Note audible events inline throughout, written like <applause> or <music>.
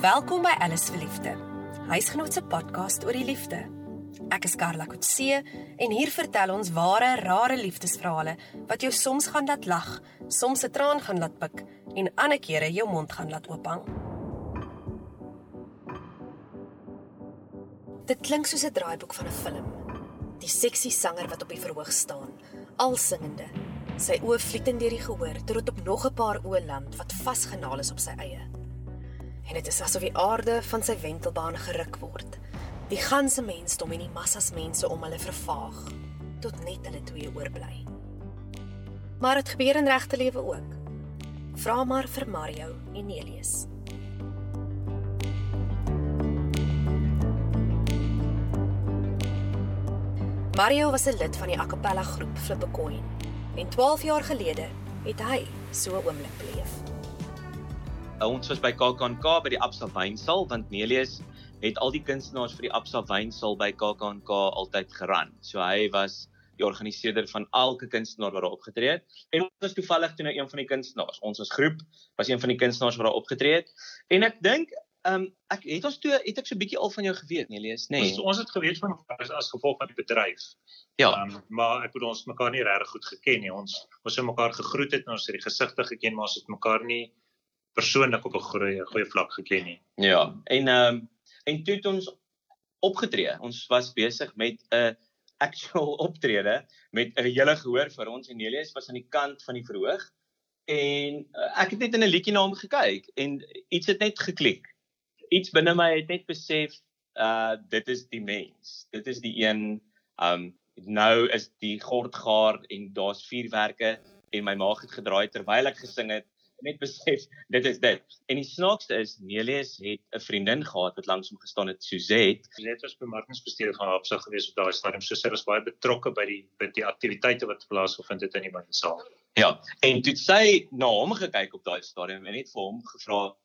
Welkom by Alice vir Liefde. Huisgenoot se podcast oor die liefde. Ek is Karla Kotse en hier vertel ons ware, rare liefdesverhale wat jou soms gaan laat lag, soms 'n traan gaan laat pik en ander kere jou mond gaan laat oophang. Dit klink soos 'n draaiboek van 'n film. Die seksie sanger wat op die verhoog staan, al singende. Sy oë vlietend deur die gehoor tot op nog 'n paar oë land wat vasgenaal is op sy eie en dit is asof die aarde van sy wentelbaan geruk word. Die ganse mensdom en die massas mense om hulle vervaag tot net hulle twee oorbly. Maar dit gebeur in regte lewe ook. Vra maar vir Mario en Elias. Mario was 'n lid van die a cappella groep Flippecoin en 12 jaar gelede het hy so 'n oomblik beleef. Uh, ons was by KAKNK by die Absa Wynsaal want Nelius het al die kunstenaars vir die Absa Wynsaal by KAKNK altyd geran. So hy was die organiseerder van elke kunstenaar wat daar opgetree het. En ons was toevallig toe nou een van die kunstenaars. Ons as groep was een van die kunstenaars wat daar opgetree het. En ek dink Ehm um, ek het ons toe het ek so 'n bietjie al van jou geweet, Nelius, nê? Nee. Ons ons het geweet van as, as gevolg van die bedryf. Ja. Um, maar ek bedoel ons mekaar nie regtig goed geken nie. Ons ons het mekaar gegroet het en ons het die gesigte geken, maar ons het mekaar nie persoonlik op 'n goeie goeie vlak geken nie. Ja. En ehm um, en toe het ons opgetree. Ons was besig met 'n actual <laughs> optrede met 'n hele gehoor vir ons en Elias was aan die kant van die verhoog en uh, ek het net in 'n liedjie na hom gekyk en iets het net geklik. Iets binne my het net besef uh dit is die mens. Dit is die een um nou is die gord gaar en daar's vuurwerke en my maag het gedraai terwyl ek gesing het net besef <laughs> dit is dit. En die snaakste is Nelius het 'n vriendin gehad wat langs hom gestaan het, Suzette. Suzette was bemarkingsbestuurder van Hapsa gewees op daai stadium. So sy was baie betrokke by die by die aktiwiteite wat plaasgevind het in die bandsaal. Ja, en toe sy na hom gekyk op daai stadium en net vir hom gevra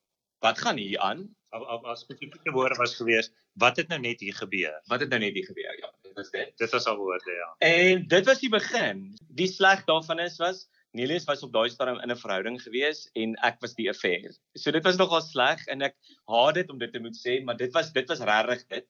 wat gaan hier aan? As spesifieke woorde was gewees, wat het nou net hier gebeur? Wat het nou net hier gebeur? Ja, dit was dit. Dit was al woorde, ja. En dit was die begin. Die sleg daarvan is was Nelius was op daai stadium in 'n verhouding gewees en ek was die affair. So dit was nogal sleg en ek haat dit om dit te moet sê, maar dit was dit was regtig dit.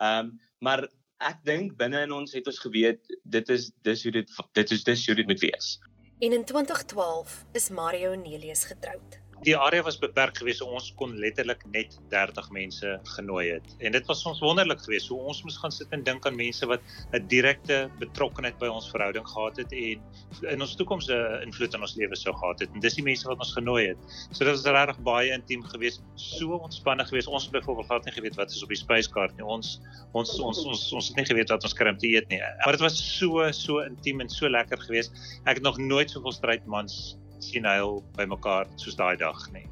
Ehm um, maar ek dink binne in ons het ons geweet dit is dis hoe dit dit is dis hoe dit moet wees. En in 2012 is Mario Nelius getroud die area was beperk geweest so ons kon letterlik net 30 mense genooi het. En dit was ons wonderlik geweest so ons moes gaan sit en dink aan mense wat 'n direkte betrokkeheid by ons verhouding gehad het en in ons toekoms 'n invloed in ons lewe sou gehad het. En dis die mense wat ons genooi het. So dit was regtig baie intiem geweest so ontspanne geweest. Ons het byvoorbeeld glad nie geweet wat is op die spyskaart nie. Ons ons ons ons ons het nie geweet wat ons krimp te eet nie. Maar dit was so so intiem en so lekker geweest. Ek het nog nooit soveel strydmans sien huil by mekaar soos daai dag nie.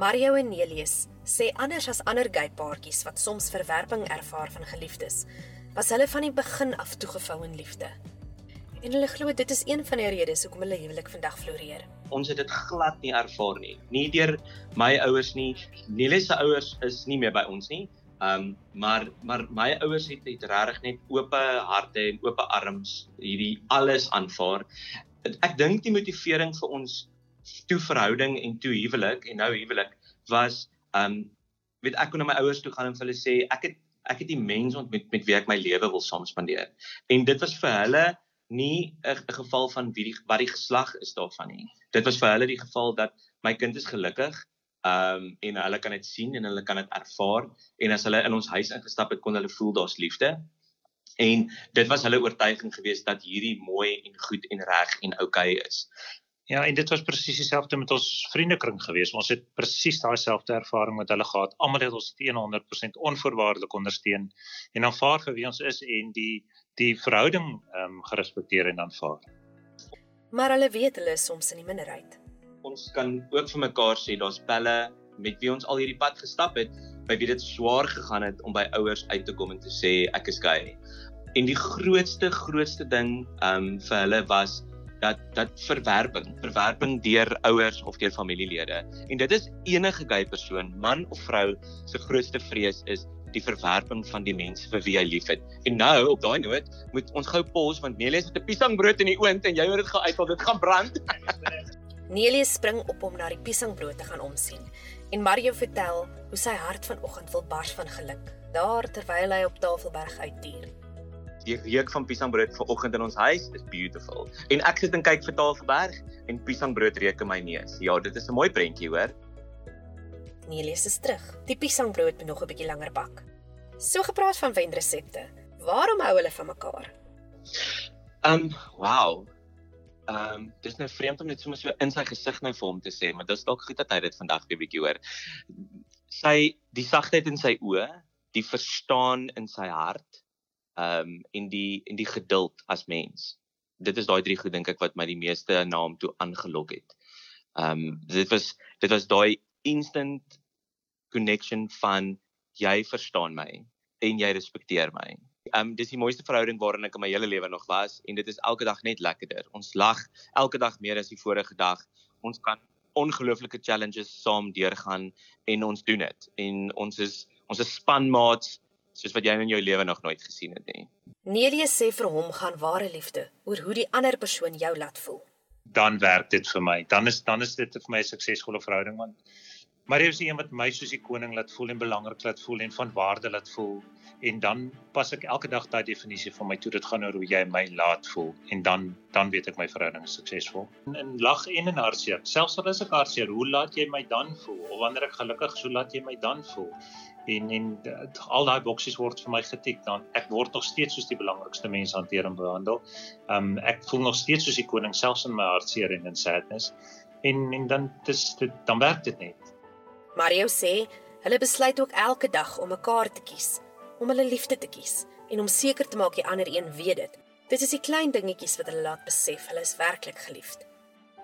Mario en Nelius sê anders as ander gay paartjies wat soms verwerping ervaar van geliefdes, was hulle van die begin af toegevou in liefde. En hulle glo dit is een van die redes hoekom hulle huwelik vandag floreer. Ons het dit glad nie ervaar nie. Nie deur my ouers nie. Nelius se ouers is nie meer by ons nie. Um maar maar my ouers het net regtig net oop harte en oop arms hierdie alles aanvaar ek dink die motivering vir ons toe verhouding en toe huwelik en nou huwelik was um weet ek kon na my ouers toe gaan en vir hulle sê ek het ek het die mens ontmoet met wie ek my lewe wil saam spandeer en dit was vir hulle nie 'n geval van wie die wat die geslag is daarvan nie. Dit was vir hulle die geval dat my kind is gelukkig um en hulle kan dit sien en hulle kan dit ervaar. En as hulle in ons huis ingestap het kon hulle voel daar's liefde En dit was hulle oortuiging geweest dat hierdie mooi en goed en reg en oukei okay is. Ja, en dit was presies dieselfde met ons vriendekring geweest. Ons het presies daai selfde ervaring met hulle gehad. Almal het ons 100% onvoorwaardelik ondersteun en aanvaar vir wie ons is en die die verhouding ehm um, gerespekteer en aanvaar. Maar hulle weet hulle is soms in die minderheid. Ons kan ook vir mekaar sê daar's pelle met wie ons al hierdie pad gestap het, by wie dit swaar gegaan het om by ouers uit te kom en te sê ek is gay. En die grootste grootste ding um vir hulle was dat dat verwerping, verwerping deur ouers of deur familielede. En dit is enige gay persoon, man of vrou, se grootste vrees is die verwerping van die mense vir wie hy liefhet. En nou op daai noot moet ons gou pos want Nelies het 'n piesangbrood in die oond en jy hoor dit gaan uitval, dit gaan brand. <laughs> Nelius spring op om na die piesangbrood te gaan omsien en Mario vertel hoe sy hart vanoggend wil bars van geluk, daar terwyl hy op Tafelberg uitdier. Die reuk van piesangbrood vanoggend in ons huis is beautiful. En ek sit en kyk vir Tafelberg en piesangbrood reuk in my neus. Ja, dit is 'n mooi prentjie, hoor. Nelius is terug. Die piesangbrood moet nog 'n bietjie langer bak. So gepraat van wenresepte. Waarom hou hulle van mekaar? Um, wow. Ehm, um, dis nou vreemd om net sommer so in sy gesig nou vir hom te sê, maar dit is dalk goed dat hy dit vandag weer bietjie hoor. Sy die sagtheid in sy oë, die verstaan in sy hart, ehm um, en die en die geduld as mens. Dit is daai drie goed dink ek wat my die meeste na hom toe aangelok het. Ehm um, dit was dit was daai instant connection van jy verstaan my en jy respekteer my. Ehm um, dis die mooiste verhouding waarin ek in my hele lewe nog was en dit is elke dag net lekkerder. Ons lag elke dag meer as die vorige dag. Ons kan ongelooflike challenges saam deurgaan en ons doen dit. En ons is ons is spanmaats soos wat jy in jou lewe nog nooit gesien het nie. Nelius sê vir hom gaan ware liefde oor hoe die ander persoon jou laat voel. Dan werk dit vir my. Dan is dan is dit vir my 'n suksesvolle verhouding want Marie is een wat my soos die koning laat voel en belangrik laat voel en van waarde laat voel en dan pas ek elke dag daai definisie van my toe dit gaan oor hoe jy my laat voel en dan dan weet ek my verhouding is suksesvol. In, in lag en in hartseer, selfs al is ek hartseer, hoe laat jy my dan voel? Of wanneer ek gelukkig is, hoe laat jy my dan voel? En en uh, al daai boksies word vir my getik dan ek word nog steeds soos die belangrikste mens hanteer en behandel. Um ek voel nog steeds soos die koning selfs in my hartseer en in sadness. En en dan dis dit dan werk dit net. Mario sê hulle besluit ook elke dag om mekaar te kies, om hulle liefde te kies en om seker te maak die ander een weet dit. Dit is die klein dingetjies wat hulle laat besef hulle is werklik geliefd.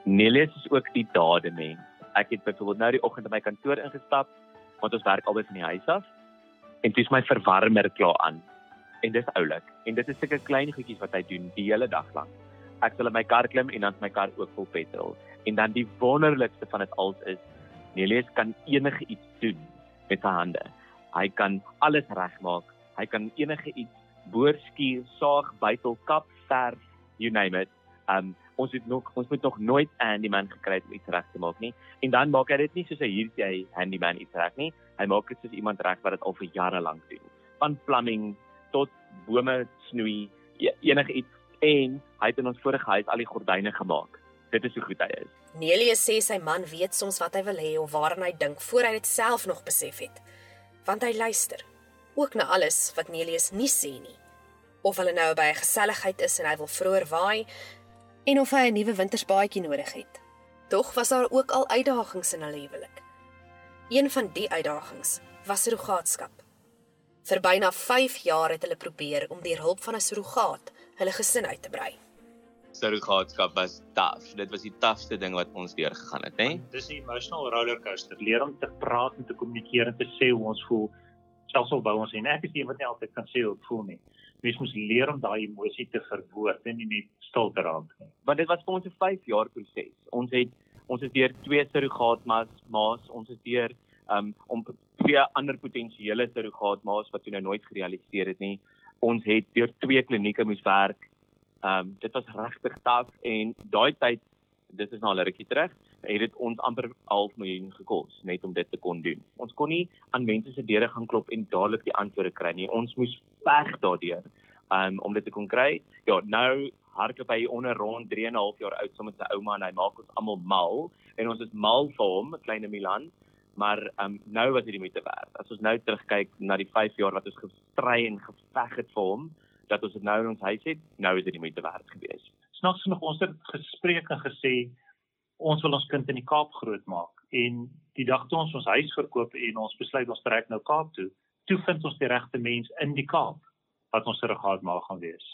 Nelies is ook die dade mens. Ek het byvoorbeeld nou die oggend in my kantoor ingestap want ons werk albei van die huis af. En dis my verwarmer klaar aan. En dis oulik. En dit is sulke klein goedjies wat hy doen die hele dag lank. Ek sal in my kar klim en dan my kar ook vol petrol. En dan die wonderlikste van dit alles is Nelies kan enige iets doen met sy hande. Hy kan alles regmaak. Hy kan enige iets boor, skuur, saag, bytel, kap, verf, you name it. Um ons het nog ons moet nog nooit 'n handyman gekry om iets reg te maak nie. En dan maak hy dit nie soos hy hier sê hy handyman iets reg nie. Hy maak dit soos iemand reg wat dit al vir jare lank doen. Van plumbing tot bome snoei, e, enige iets en hy het in ons vorige huis al die gordyne gemaak. Dit is hoe goed hy is. Nelie sê sy man weet soms wat hy wil hê of waaraan hy dink voor hy dit self nog besef het. Want hy luister ook na alles wat Nelius nie sê nie. Of hulle nou by 'n geselligheid is en hy wil vroeër waai, en of hy 'n nuwe wintersbaadjie nodig het. Tog was daar ook al uitdagings in hulle huwelik. Een van die uitdagings was surrogaatskap. Vir byna 5 jaar het hulle probeer om deur hulp van 'n surrogaat hulle gesin uit te brei. Surrogaatskap was taaf. Dit was die taafste ding wat ons deur gegaan het, hè? Dis 'n emotional rollercoaster. Leer om te praat en te kommunikeer en te sê hoe ons voel. Selfs al wou ons en ek is een wat nie altyd kan sê hoe ek voel nie mens moet leer om daai emosie te verwoord en nie net stil te raak nie. Want dit was vir ons 'n 5 jaar proses. Ons het ons het deur twee surrogaatmas maas, ons het deur um, om twee ander potensiële surrogaatmaas wat toe nou nooit gerealiseer het nie. Ons het deur twee klinieke moes werk. Ehm um, dit was regtig taaf en daai tyd dit is nou al rukkie terug, het dit ons amper 0.5 miljoen gekos net om dit te kon doen. Ons kon nie aan mense se deure gaan klop en dadelik die antwoorde kry nie. Ons moes veg daardeur um, om dit te kon kry. Ja, nou hardloop hy onder rond 3 en 'n half jaar oud saam met sy ouma en hy maak ons almal mal en ons is mal vir hom, kleine Milan. Maar um, nou was dit die moeite werd. As ons nou terugkyk na die 5 jaar wat ons gestry en geveg het vir hom, dat ons dit nou in ons huis het, nou is dit die moeite werd geweest snaaks genoeg ons het gespreek en gesê ons wil ons kind in die Kaap grootmaak en die dag toe ons ons huis verkoop en ons besluit ons trek nou Kaap toe, toe vind ons die regte mens in die Kaap wat ons surrogaat mag gaan wees.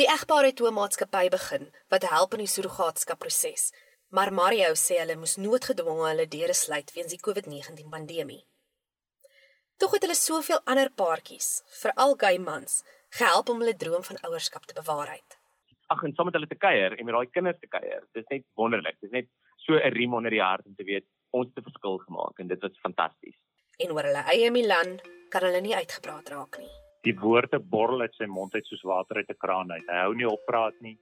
Die egpaar het 'n maatskappy begin wat help in die surrogaatskap proses. Maar Mario sê hulle moes noodgedwonge hulle deure sluit weens die COVID-19 pandemie. Tog het hulle soveel ander paartjies, veral gay mans, gehelp om hulle droom van ouerskap te bewaarheid ag en saam met hulle te kuier en met daai kinders te kuier. Dit is net wonderlik. Dit is net so 'n riem onder die hart om te weet ons het 'n verskil gemaak en dit was fantasties. En oor hulle eie Milan kan hulle nie uitgepraat raak nie. Die woorde borrel uit sy mond uit soos water uit 'n kraan uit. Hy hou nie op praat nie.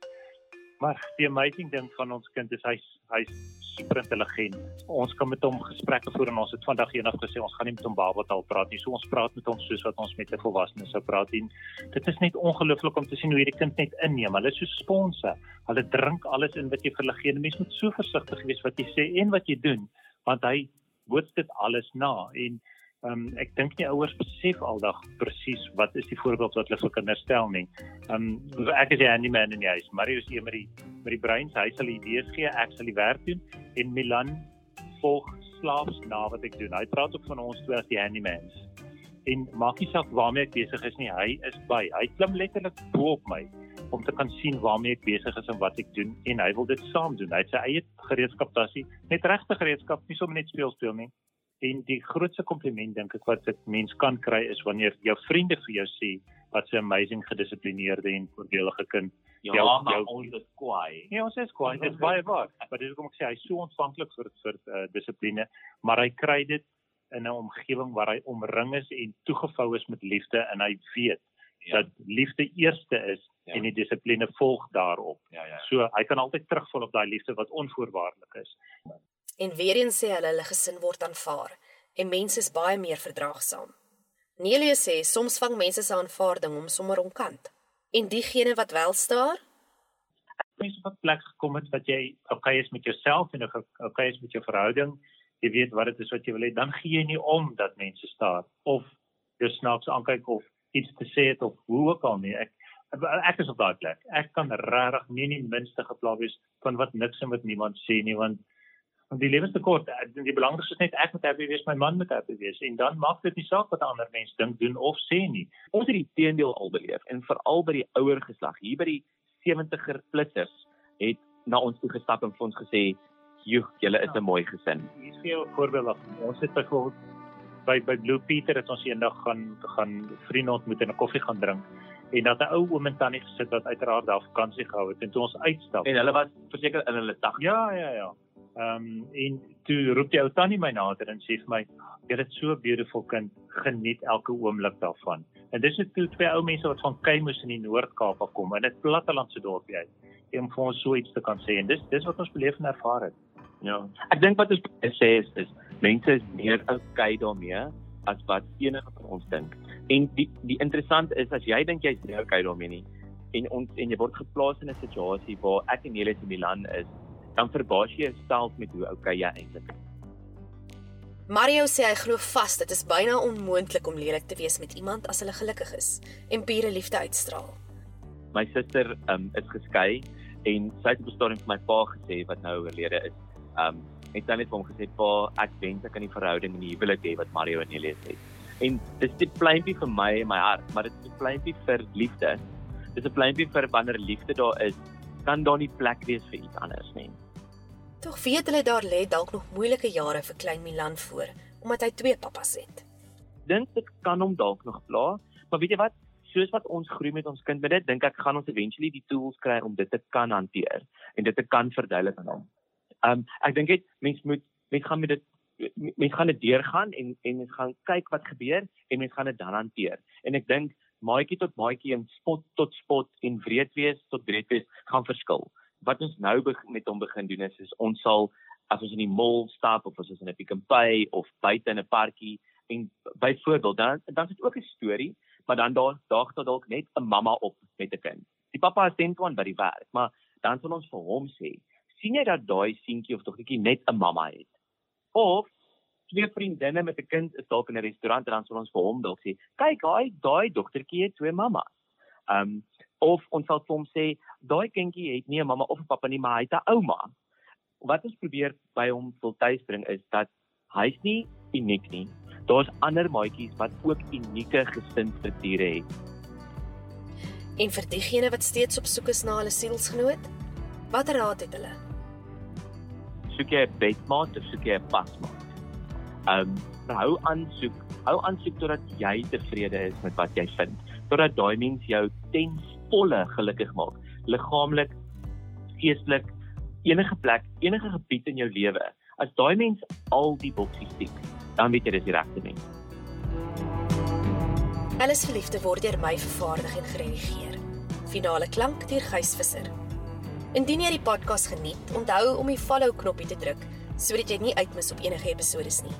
Maar die amazing ding van ons kind is hy hy's super intelligent. Ons kan met hom gesprekke voer en ons het vandag eendag gesê ons gaan nie met hom babeltaal praat nie. So ons praat met hom soos wat ons met 'n volwassene sou praat en dit is net ongelooflik om te sien hoe hierdie kind net inneem. Hulle is so sponse. Hulle drink alles in wat jy vir hulle gee. Mens moet so versigtig wees wat jy sê en wat jy doen want hy boots dit alles na en Ehm um, ek dink nie ouers besef aldag presies wat is die voorbeeld wat hulle vir kinders stel nie. Ehm um, ek is die handyman in die huis. Mario is hier met die met die brein, hy sal idees gee, ek sal die werk doen en Milan volg slaafs na wat ek doen. Hy praat ook van ons twee as die handymans. En maak nie saak waarmee ek besig is nie, hy is by. Hy klim letterlik bo op my om te kan sien waarmee ek besig is en wat ek doen en hy wil dit saam doen. Hy het sy eie gereedskap tassie, net regte gereedskap, nie sommer net speel speel nie. En die grootste kompliment dink ek wat 'n mens kan kry is wanneer jou vriende vir jou sê wat 'n amazing gedissiplineerde en voordelige kind Ja, jou, maar jou, ons is kwaai. Ja, ons is kwaai. Dit is baie waar. Maar dis hoekom ek sê hy is so ontvanklik vir vir uh, dissipline, maar hy kry dit in 'n omgewing waar hy omring is en toegevou is met liefde en hy weet ja. dat liefde eerste is ja. en die dissipline volg daarop. Ja, ja. So hy kan altyd terugval op daai liefde wat onvoorwaardelik is. En weer eens sê hulle hulle gesin word aanvaar en mense is baie meer verdraagsaam. Nelie sê soms vang mense se aanvaarding om sommer omkant. En diegene wat wel staar, mense wat plek gekom het wat jy okay is met jouself en okay is met jou verhouding, jy weet wat dit is wat jy wil hê, dan gee jy nie om dat mense staar of jou snaaks aankyk of iets te sê het of hoe ook al nie. Ek ek is op daai plek. Ek kan regtig nie nie minste gepla wees van wat niks en wat niemand sê nie want want die lewe is te kort. Die belangrikste is net ek moet happy wees, my man moet happy wees en dan maak dit nie saak wat ander mense dink, doen of sê nie. Ons het die teendeel al beleef en veral by die ouer geslag, hier by die 70er plussers het na ons toe gestap en vir ons gesê, "Joe, julle is 'n ja. mooi gesin." Hier is 'n voorbeeld. Ons het byvoorbeeld by by Blue Peter het ons eendag gaan gaan vriende ontmoet en 'n koffie gaan drink en dat 'n ou oom en tannie gesit wat uiteraard daar vakansie gehou het en toe ons uitstap. En hulle was verseker in hulle 80. Ja, ja, ja. Ehm um, en toe roep die ou tannie my nader en sê vir my, "Jy het so 'n beautiful kind, geniet elke oomblik daarvan." En dis net twee ou mense wat van Keimoes in die Noord-Kaap af kom in 'n plattelandse dorpie uit. Om vir ons so iets te kan sê en dis dis wat ons beleef en ervaar het. Ja. Ek dink wat ons sê is, is mense is meer okay daarmee as wat enige van ons dink. En die die interessant is as jy dink jy's nie okay daarmee nie en ons en jy word geplaas in 'n situasie waar ek en Nelis in Milan is dan verbaas jy jouself met hoe oukei jy eintlik is. Mario sê hy glo vas dit is byna onmoontlik om lelik te wees met iemand as hulle gelukkig is en pure liefde uitstraal. My suster um, is geskei en sy het op 'n stadium vir my pa gesê wat nou oorlede is. Um en sy het hom gesê pa ek wens ek kan die verhouding en die huwelik hê wat Mario en Elias het. En dis 'n pleintjie vir my in my hart, maar dit is 'n pleintjie vir liefde. Dis 'n pleintjie vir wanneer liefde daar is, kan daar nie plek wees vir iets anders nie. Tog weet hulle daar lê dalk nog moeilike jare vir klein Milan voor, omdat hy twee pappas het. Dink dit kan hom dalk nog pla, maar weet jy wat? Soos wat ons groei met ons kind met dit, dink ek gaan ons eventually die tools kry om dit te kan hanteer en dit te kan verduidelik aan hom. Um ek dink dit mens moet mens gaan met dit mens gaan dit deurgaan en en mens gaan kyk wat gebeur en mens gaan dit dan hanteer. En ek dink maatjie tot maatjie en spot tot spot en wreed wees tot wreed wees gaan verskil wat ons nou met hom begin doen is, is ons sal as ons in die mall stap of as ons in 'n Pick n Pay of buite in 'n parkie en byvoorbeeld dan dan is dit ook 'n storie, maar dan daar daag daar dalk net 'n mamma op met 'n kind. Die pappa is tent one by die werk, maar dan sal ons vir hom sê, sien jy dat daai seentjie of dogtertjie net 'n mamma het? Of twee vriendinne met 'n kind is dalk in 'n restaurant en dan sal ons vir hom dalk sê, kyk, daai daai dogtertjie het twee mammas. Um of ons sal soms sê daai kindjie het nie 'n mamma of 'n pappa nie, maar hy het 'n ouma. Wat ons probeer by hom wil tuisbring is dat hy's nie uniek nie. Daar's ander maatjies wat ook unieke gesinsstrukture het. En vir diegene wat steeds op soek is na hulle sielsgenoot, watter raad het hulle? Soek jy 'n bedmaat of soek jy 'n pasmaat? Um, hou aan soek, hou aan soek totdat jy tevrede is met wat jy vind, totdat daai mens jou ten volle gelukkig maak liggaamlik, geestelik, enige plek, enige gebied in jou lewe. As daai mens al die boksies tik, dan weet jy dis die regte mens. Alles verliefde word deur my vervaardig en geredigeer. Finale klank deur Gys Visser. Indien jy die podcast geniet, onthou om die follow knoppie te druk sodat jy nie uitmis op enige episode nie.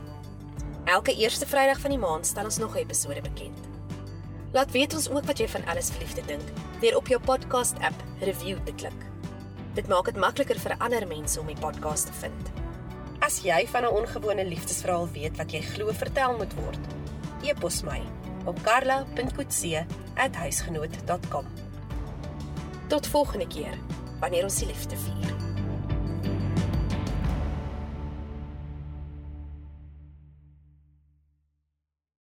Elke eerste Vrydag van die maand stel ons nog 'n episode bekend. Laat weet ons ook wat jy van alles verliefde dink deur op jou podcast app review te klik. Dit maak dit makliker vir ander mense om die podcast te vind. As jy van 'n ongewone liefdesverhaal weet wat jy glo vertel moet word, e-pos my op karla.kotse@huisgenoot.com. Tot volgende keer wanneer ons die liefde vier.